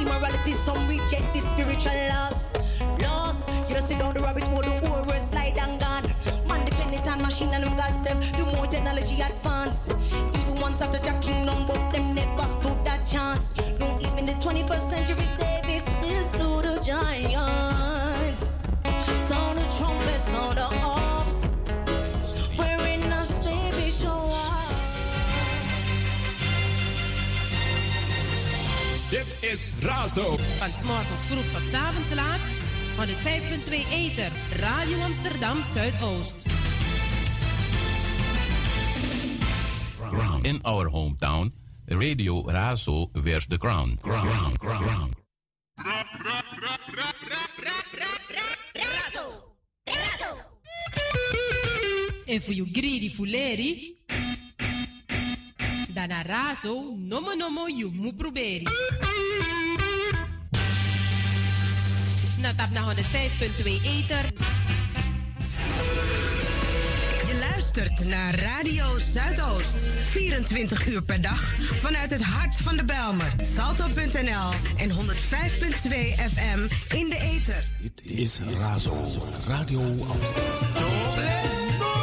immorality, some reject the spiritual laws. Lost, you don't sit down the rabbit hole, the whole world slide and gone. Man dependent on machine and them God self, the more technology advance. Even once after Jack Kingdom, but them never stood that chance. No, even the 21st century, David still slew the giant. Dit is Razo. Van 's morgens vroeg tot 's avonds laat. 105.2 Eter. Radio Amsterdam Zuidoost. In our hometown, Radio Razo wears the crown. Crown, crown, crown. En voor you greedy fuleri. Dan a razo, nomo nomo you mu proberi. Na tap na 105.2 Eter. Je luistert naar Radio Zuidoost. 24 uur per dag vanuit het hart van de Belmer. Salto.nl en 105.2 FM in de ether. Dit is Razo. Radio Amsterdam. Amsterdam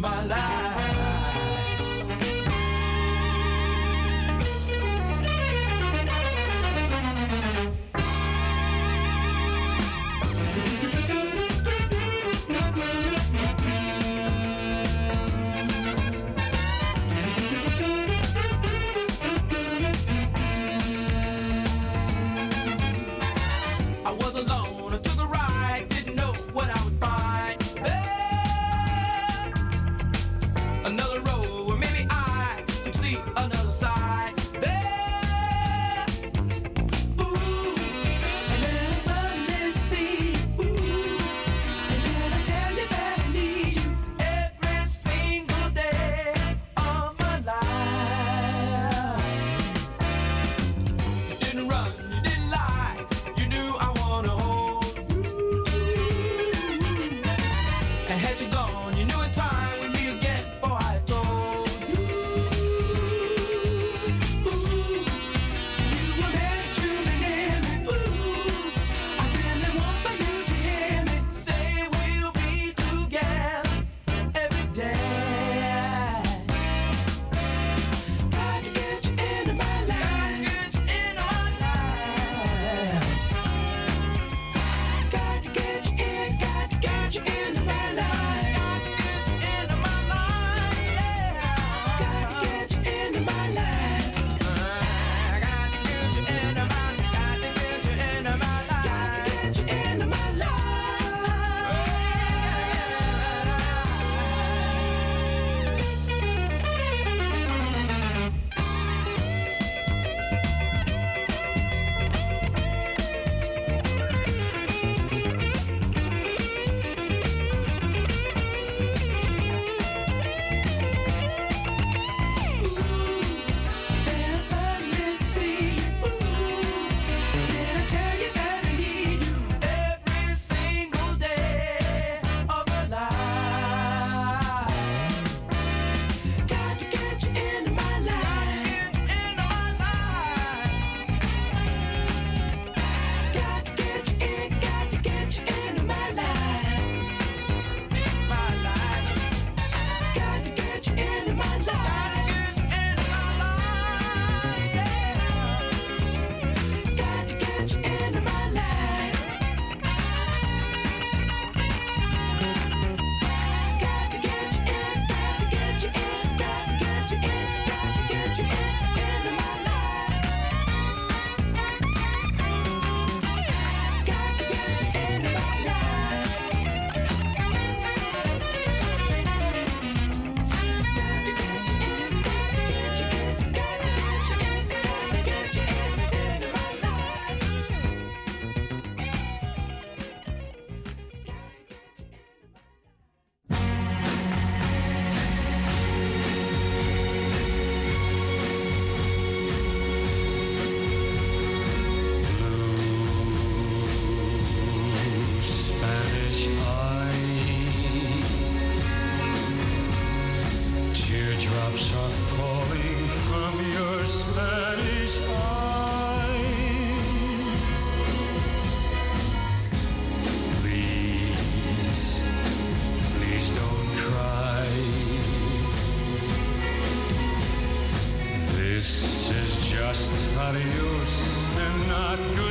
my life. Adios and not goodbye.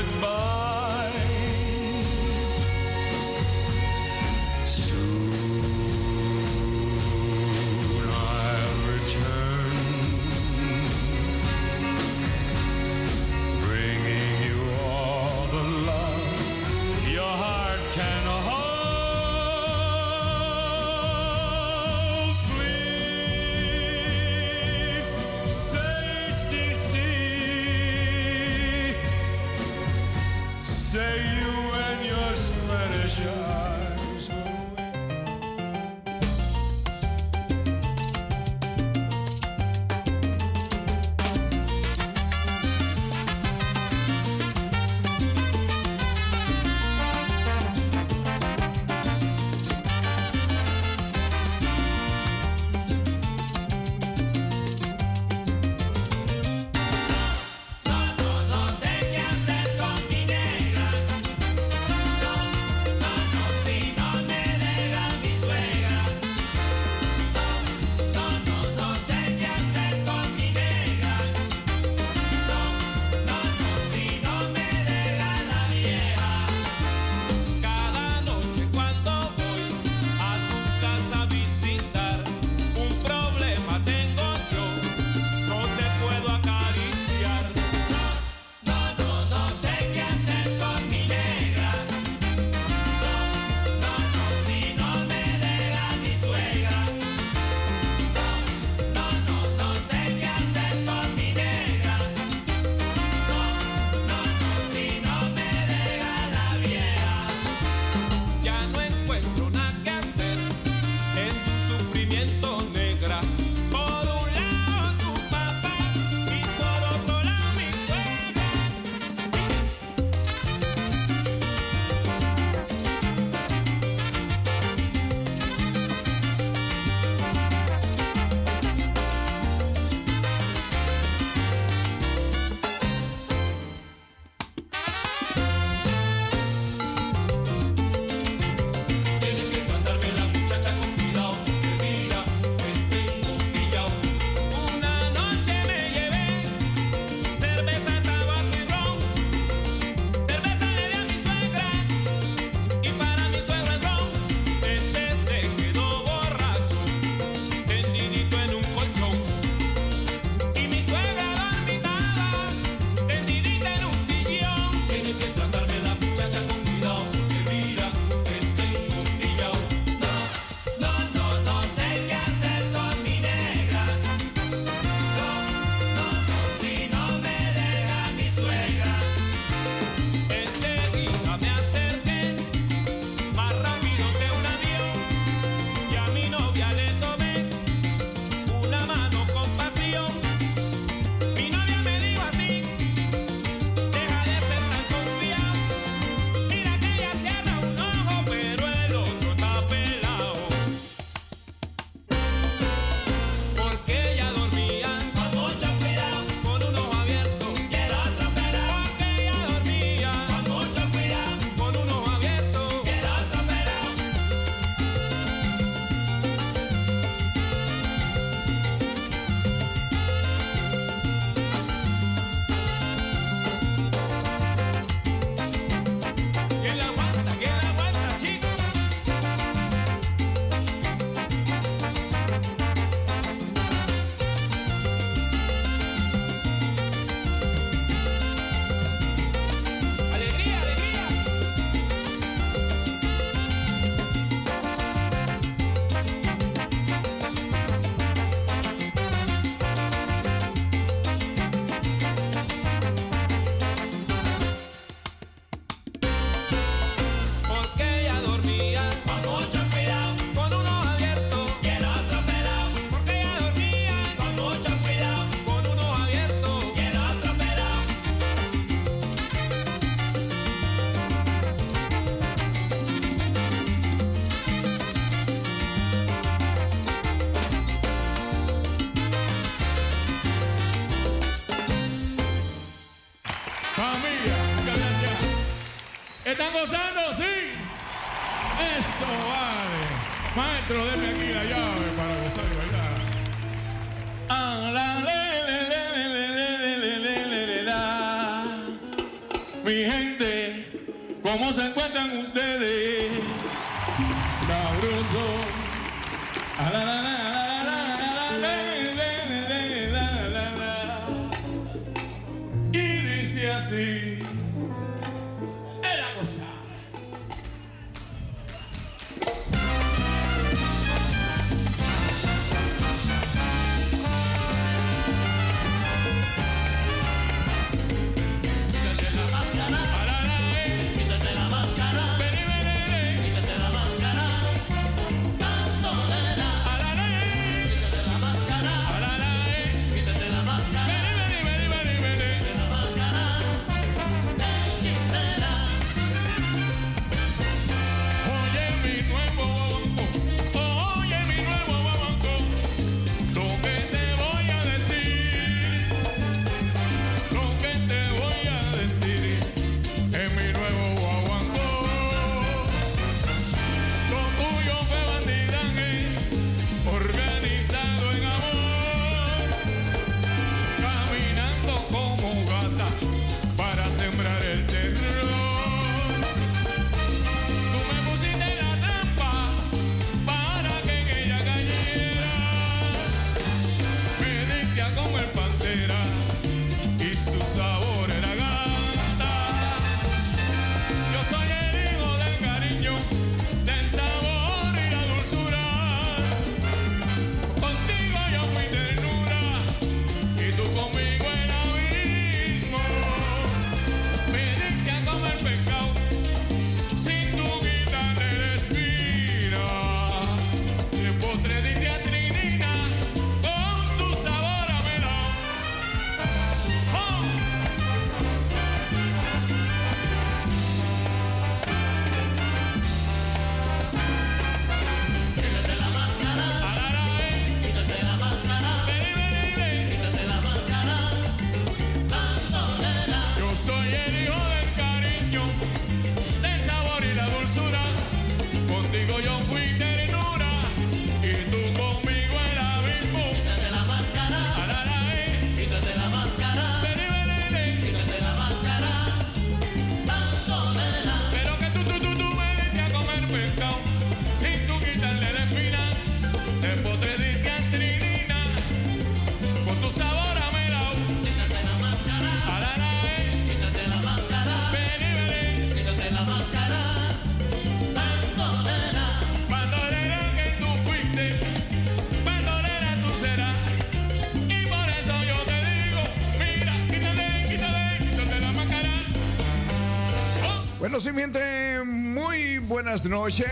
Buenas noches.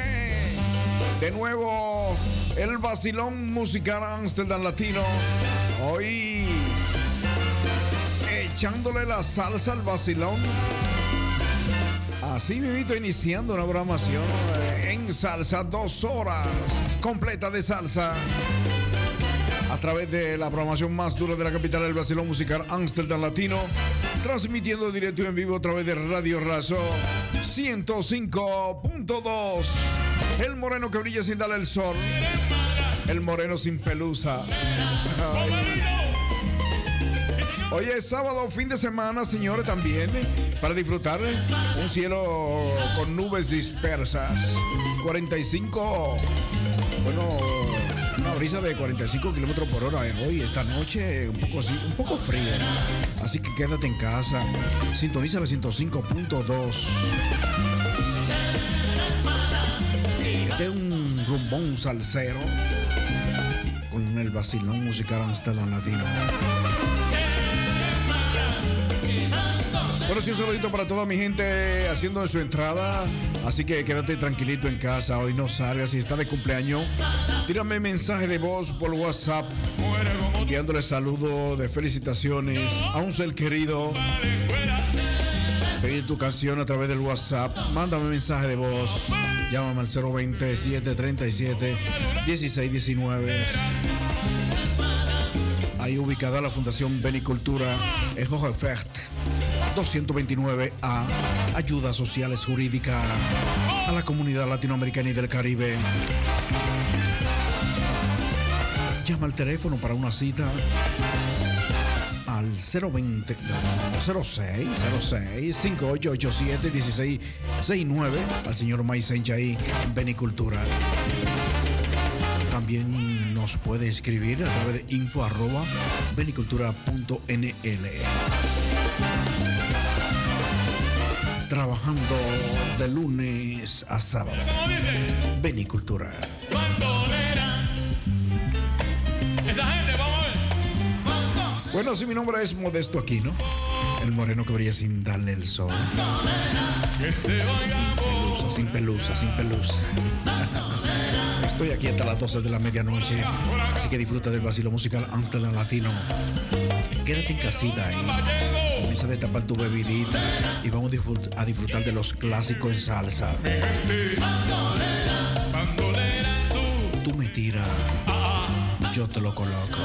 De nuevo, el vacilón musical Amsterdam Latino. Hoy echándole la salsa al vacilón. Así mismo, iniciando una programación eh, en salsa, dos horas completa de salsa. A través de la programación más dura de la capital del vacilón musical Amsterdam Latino. Transmitiendo directo y en vivo a través de Radio Razo 105.2. El moreno que brilla sin darle el sol. El moreno sin pelusa. Hoy es sábado, fin de semana, señores, también, para disfrutar un cielo con nubes dispersas. 45, bueno, brisa de 45 kilómetros por hora hoy, esta noche, un poco, un poco frío. Así que quédate en casa. Sintoniza la 105.2. Este es un rumbón salsero con el vacilón musical Amsterdam Latino. Bueno, sí, un saludito para toda mi gente haciendo su entrada. Así que quédate tranquilito en casa. Hoy no salgas. Si está de cumpleaños, tírame mensaje de voz por WhatsApp. Enviándole saludos de felicitaciones a un ser querido. Pedir tu canción a través del WhatsApp. Mándame mensaje de voz. Llámame al 027 37 16 19. Ahí ubicada la Fundación Benicultura en Hohenfeld. 229A, Ayudas Sociales Jurídicas a la comunidad latinoamericana y del Caribe. Llama al teléfono para una cita al 020 06 06 5887 1669 al señor Maisencha ahí Benicultura. También nos puede escribir a través de info arroba benicultura.nl. Trabajando de lunes a sábado. Benicultura. Esa gente, vamos a ver. Bueno, si mi nombre es Modesto Aquino, el moreno que brilla sin darle el sol. Oiga Pelusa, sin pelusa, sin pelusa. Estoy aquí hasta las 12 de la medianoche, así que disfruta del vacilo musical Amsterdam Latino. Quédate en casita ahí. Comienza a destapar tu bebidita y vamos a disfrut- a disfrutar de los clásicos en salsa. Tú me tiras, yo te lo coloco.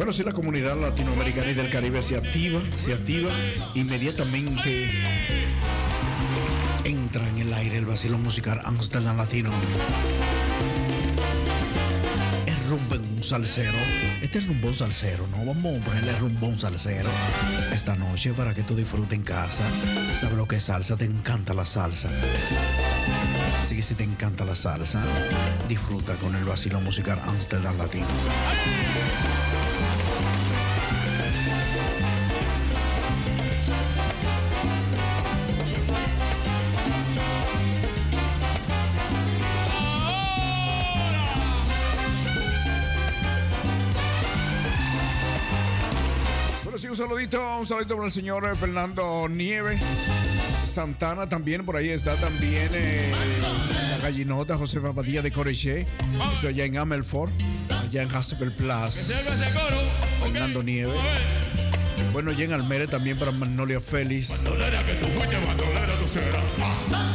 Bueno, si la comunidad latinoamericana y del Caribe se activa, se activa, inmediatamente entra en el aire el vacilo musical Amsterdam Latino. El un salsero. Este es rumbón salsero, ¿no? Vamos a ponerle rumbón salsero esta noche para que tú disfrutes en casa. ¿Sabes lo que es salsa? Te encanta la salsa. Así que si te encanta la salsa, disfruta con el vacilo musical Amsterdam Latino. Saludito, un saludito para el señor eh, Fernando Nieve. Santana también, por ahí está también eh, la gallinota Josefa Padilla de Coreché. Eso allá en Amelford, allá en Hasper Plus. Fernando Nieve. Bueno, allá en Almere también para Magnolia Félix. Bandolera que tú fuiste, bandolera tú serás.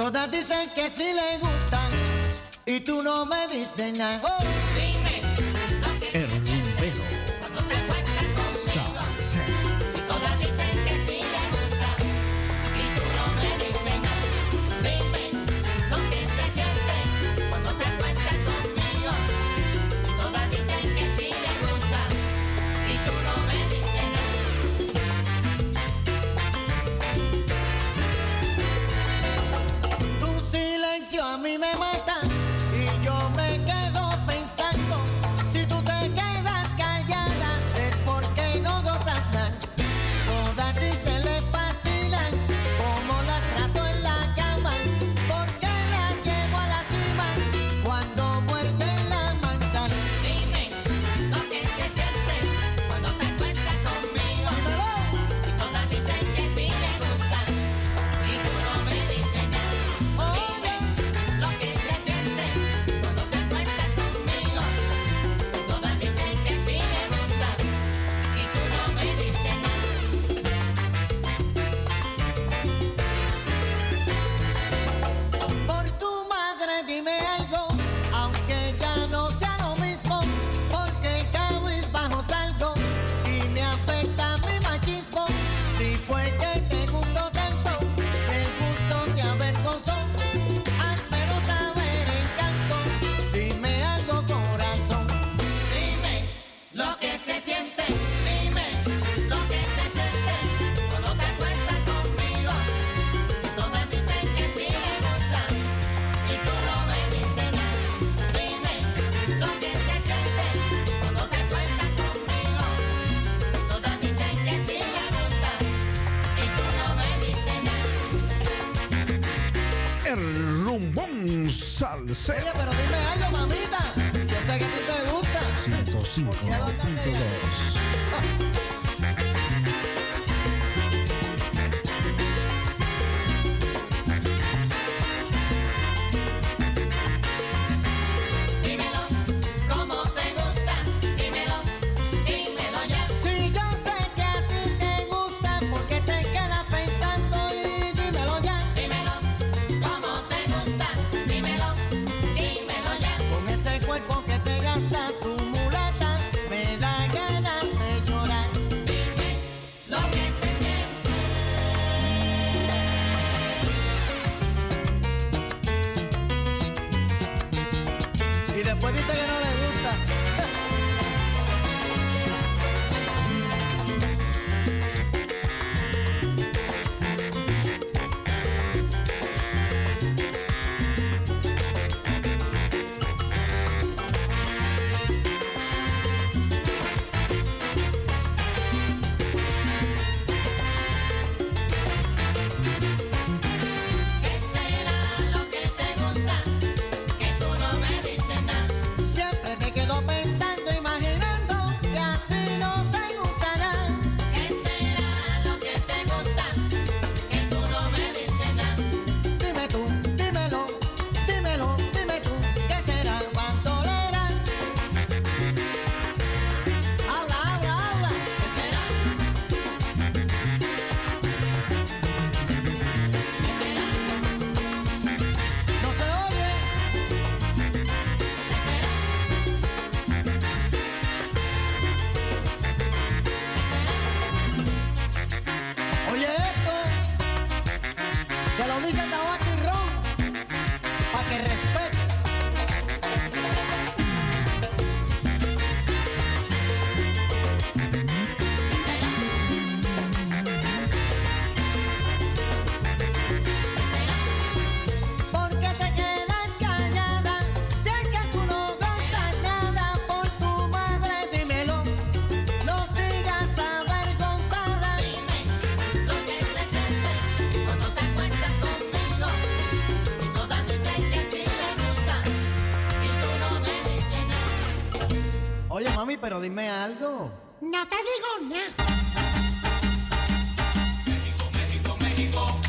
Todas dicen que sí les gustan y tú no me dices nada. Oye, pero dime algo, mamita. si Yo sé que a ti te gusta. 105.2 pero dime algo. No te digo nada. México, México, México.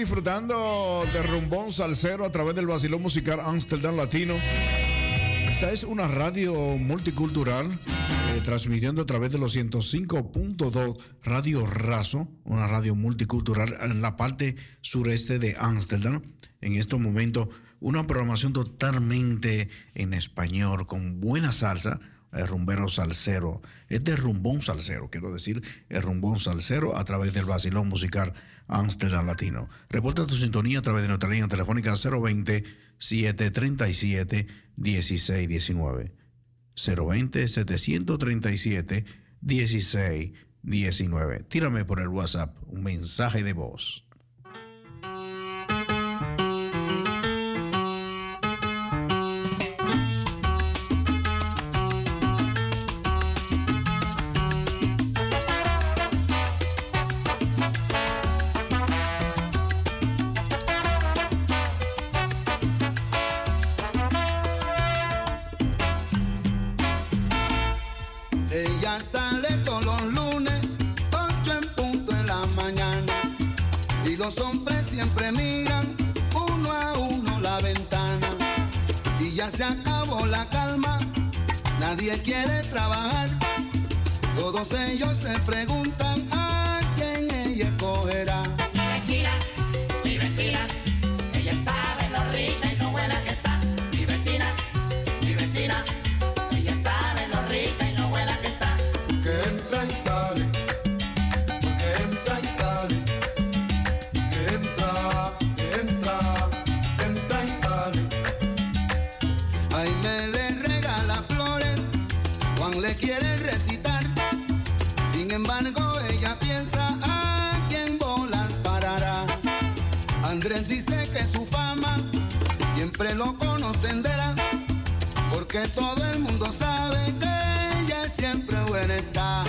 Disfrutando de rumbón salsero a través del vacilón musical Amsterdam Latino. Esta es una radio multicultural eh, transmitiendo a través de los 105.2 Radio Razo, una radio multicultural en la parte sureste de Ámsterdam. En estos momentos, una programación totalmente en español, con buena salsa, el rumbero salsero. Es de rumbón salsero, quiero decir, el rumbón salsero a través del vacilón musical Amsterdam Latino. Reporta tu sintonía a través de nuestra línea telefónica 020-737-1619. 020-737-1619. Tírame por el WhatsApp un mensaje de voz. Nadie quiere trabajar. Todos ellos se preguntan a quién ella escogerá. Andrés dice que su fama siempre lo conocerá, porque todo el mundo sabe que ella siempre buena está.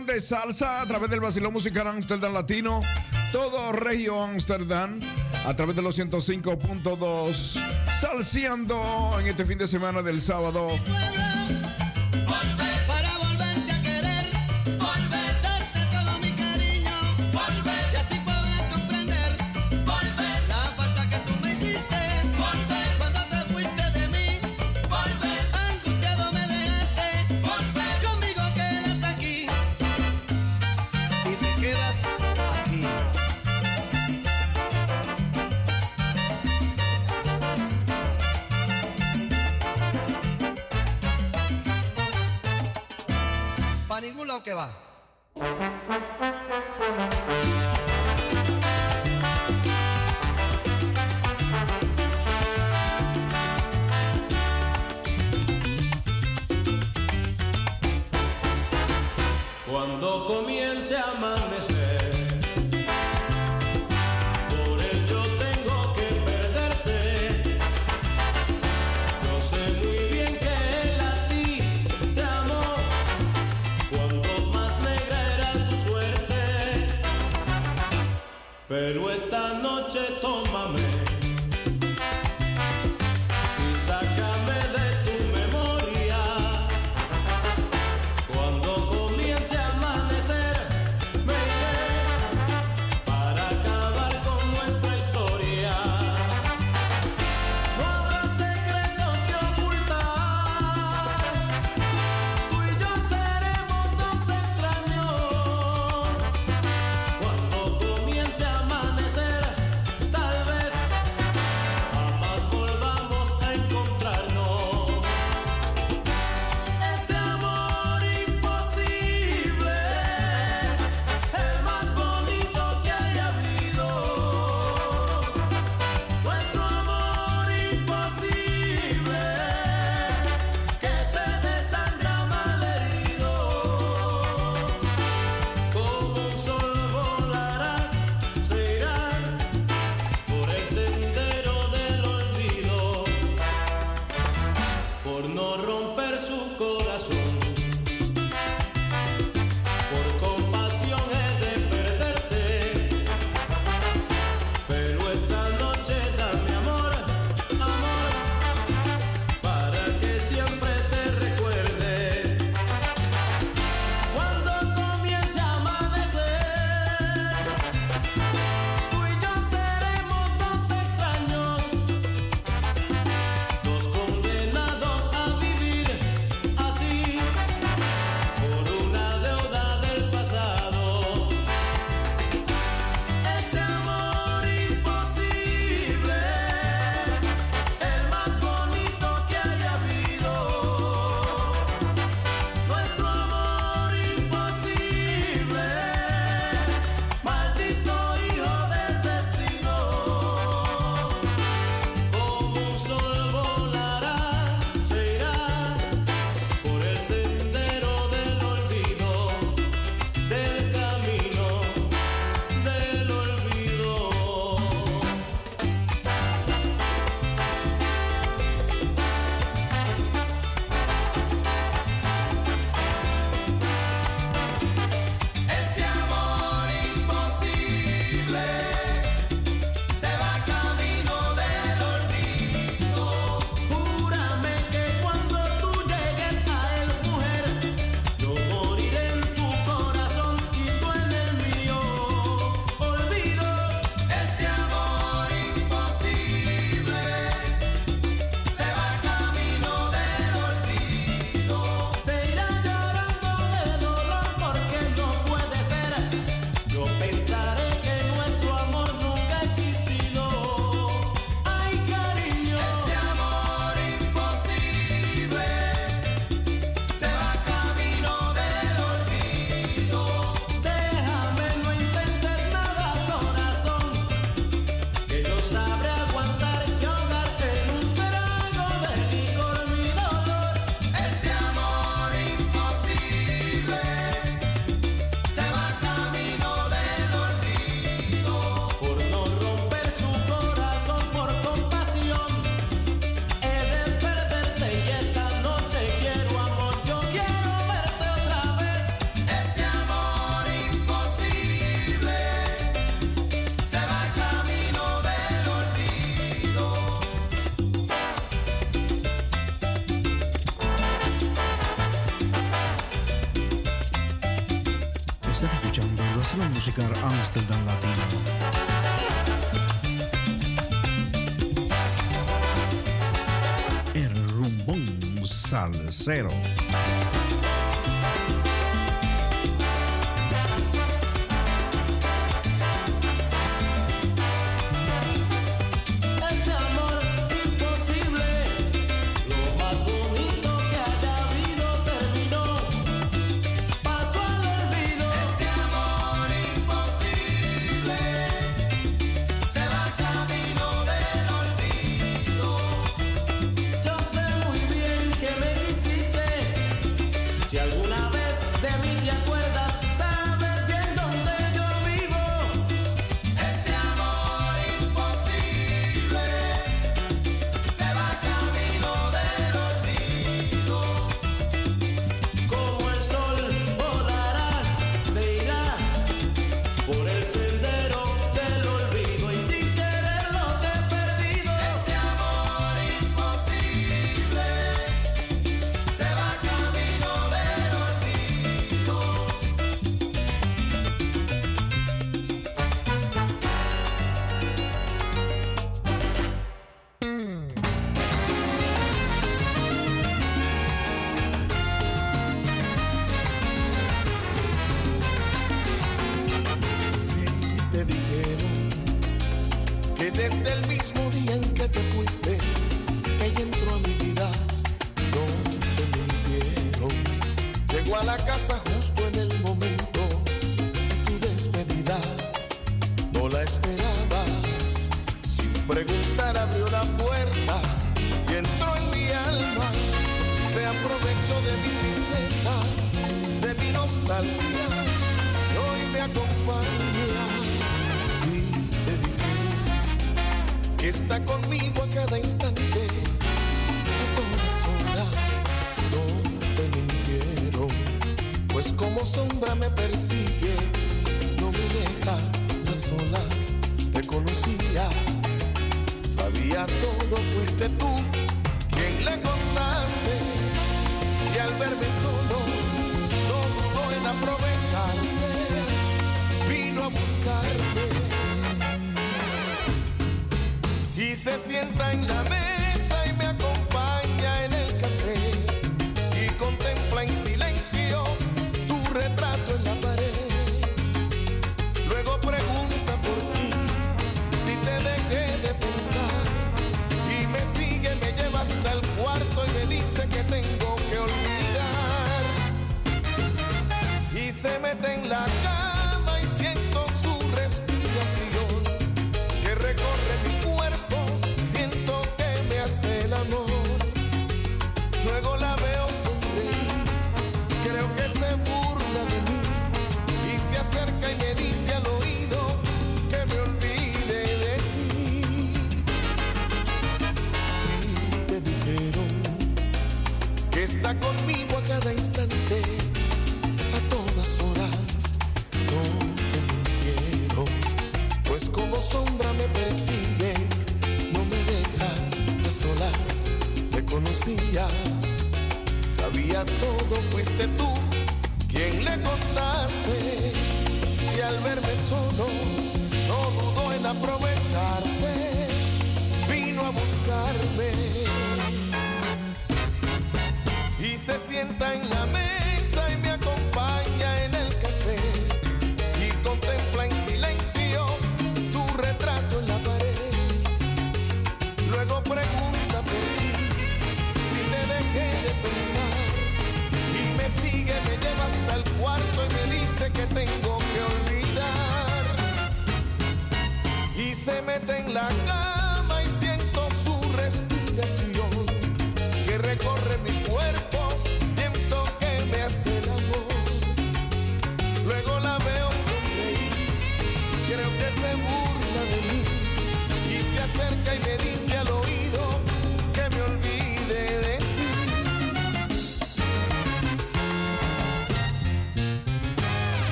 de salsa a través del Basilón Musical Amsterdam Latino, todo Regio Amsterdam, a través de los 105.2, salseando en este fin de semana del sábado. lo que va. Salem. se sienta en la mesa y me acompaña en el café y contempla en silencio tu retrato en la pared. Luego pregunta por ti si te dejé de pensar y me sigue, me lleva hasta el cuarto y me dice que tengo que olvidar y se mete en la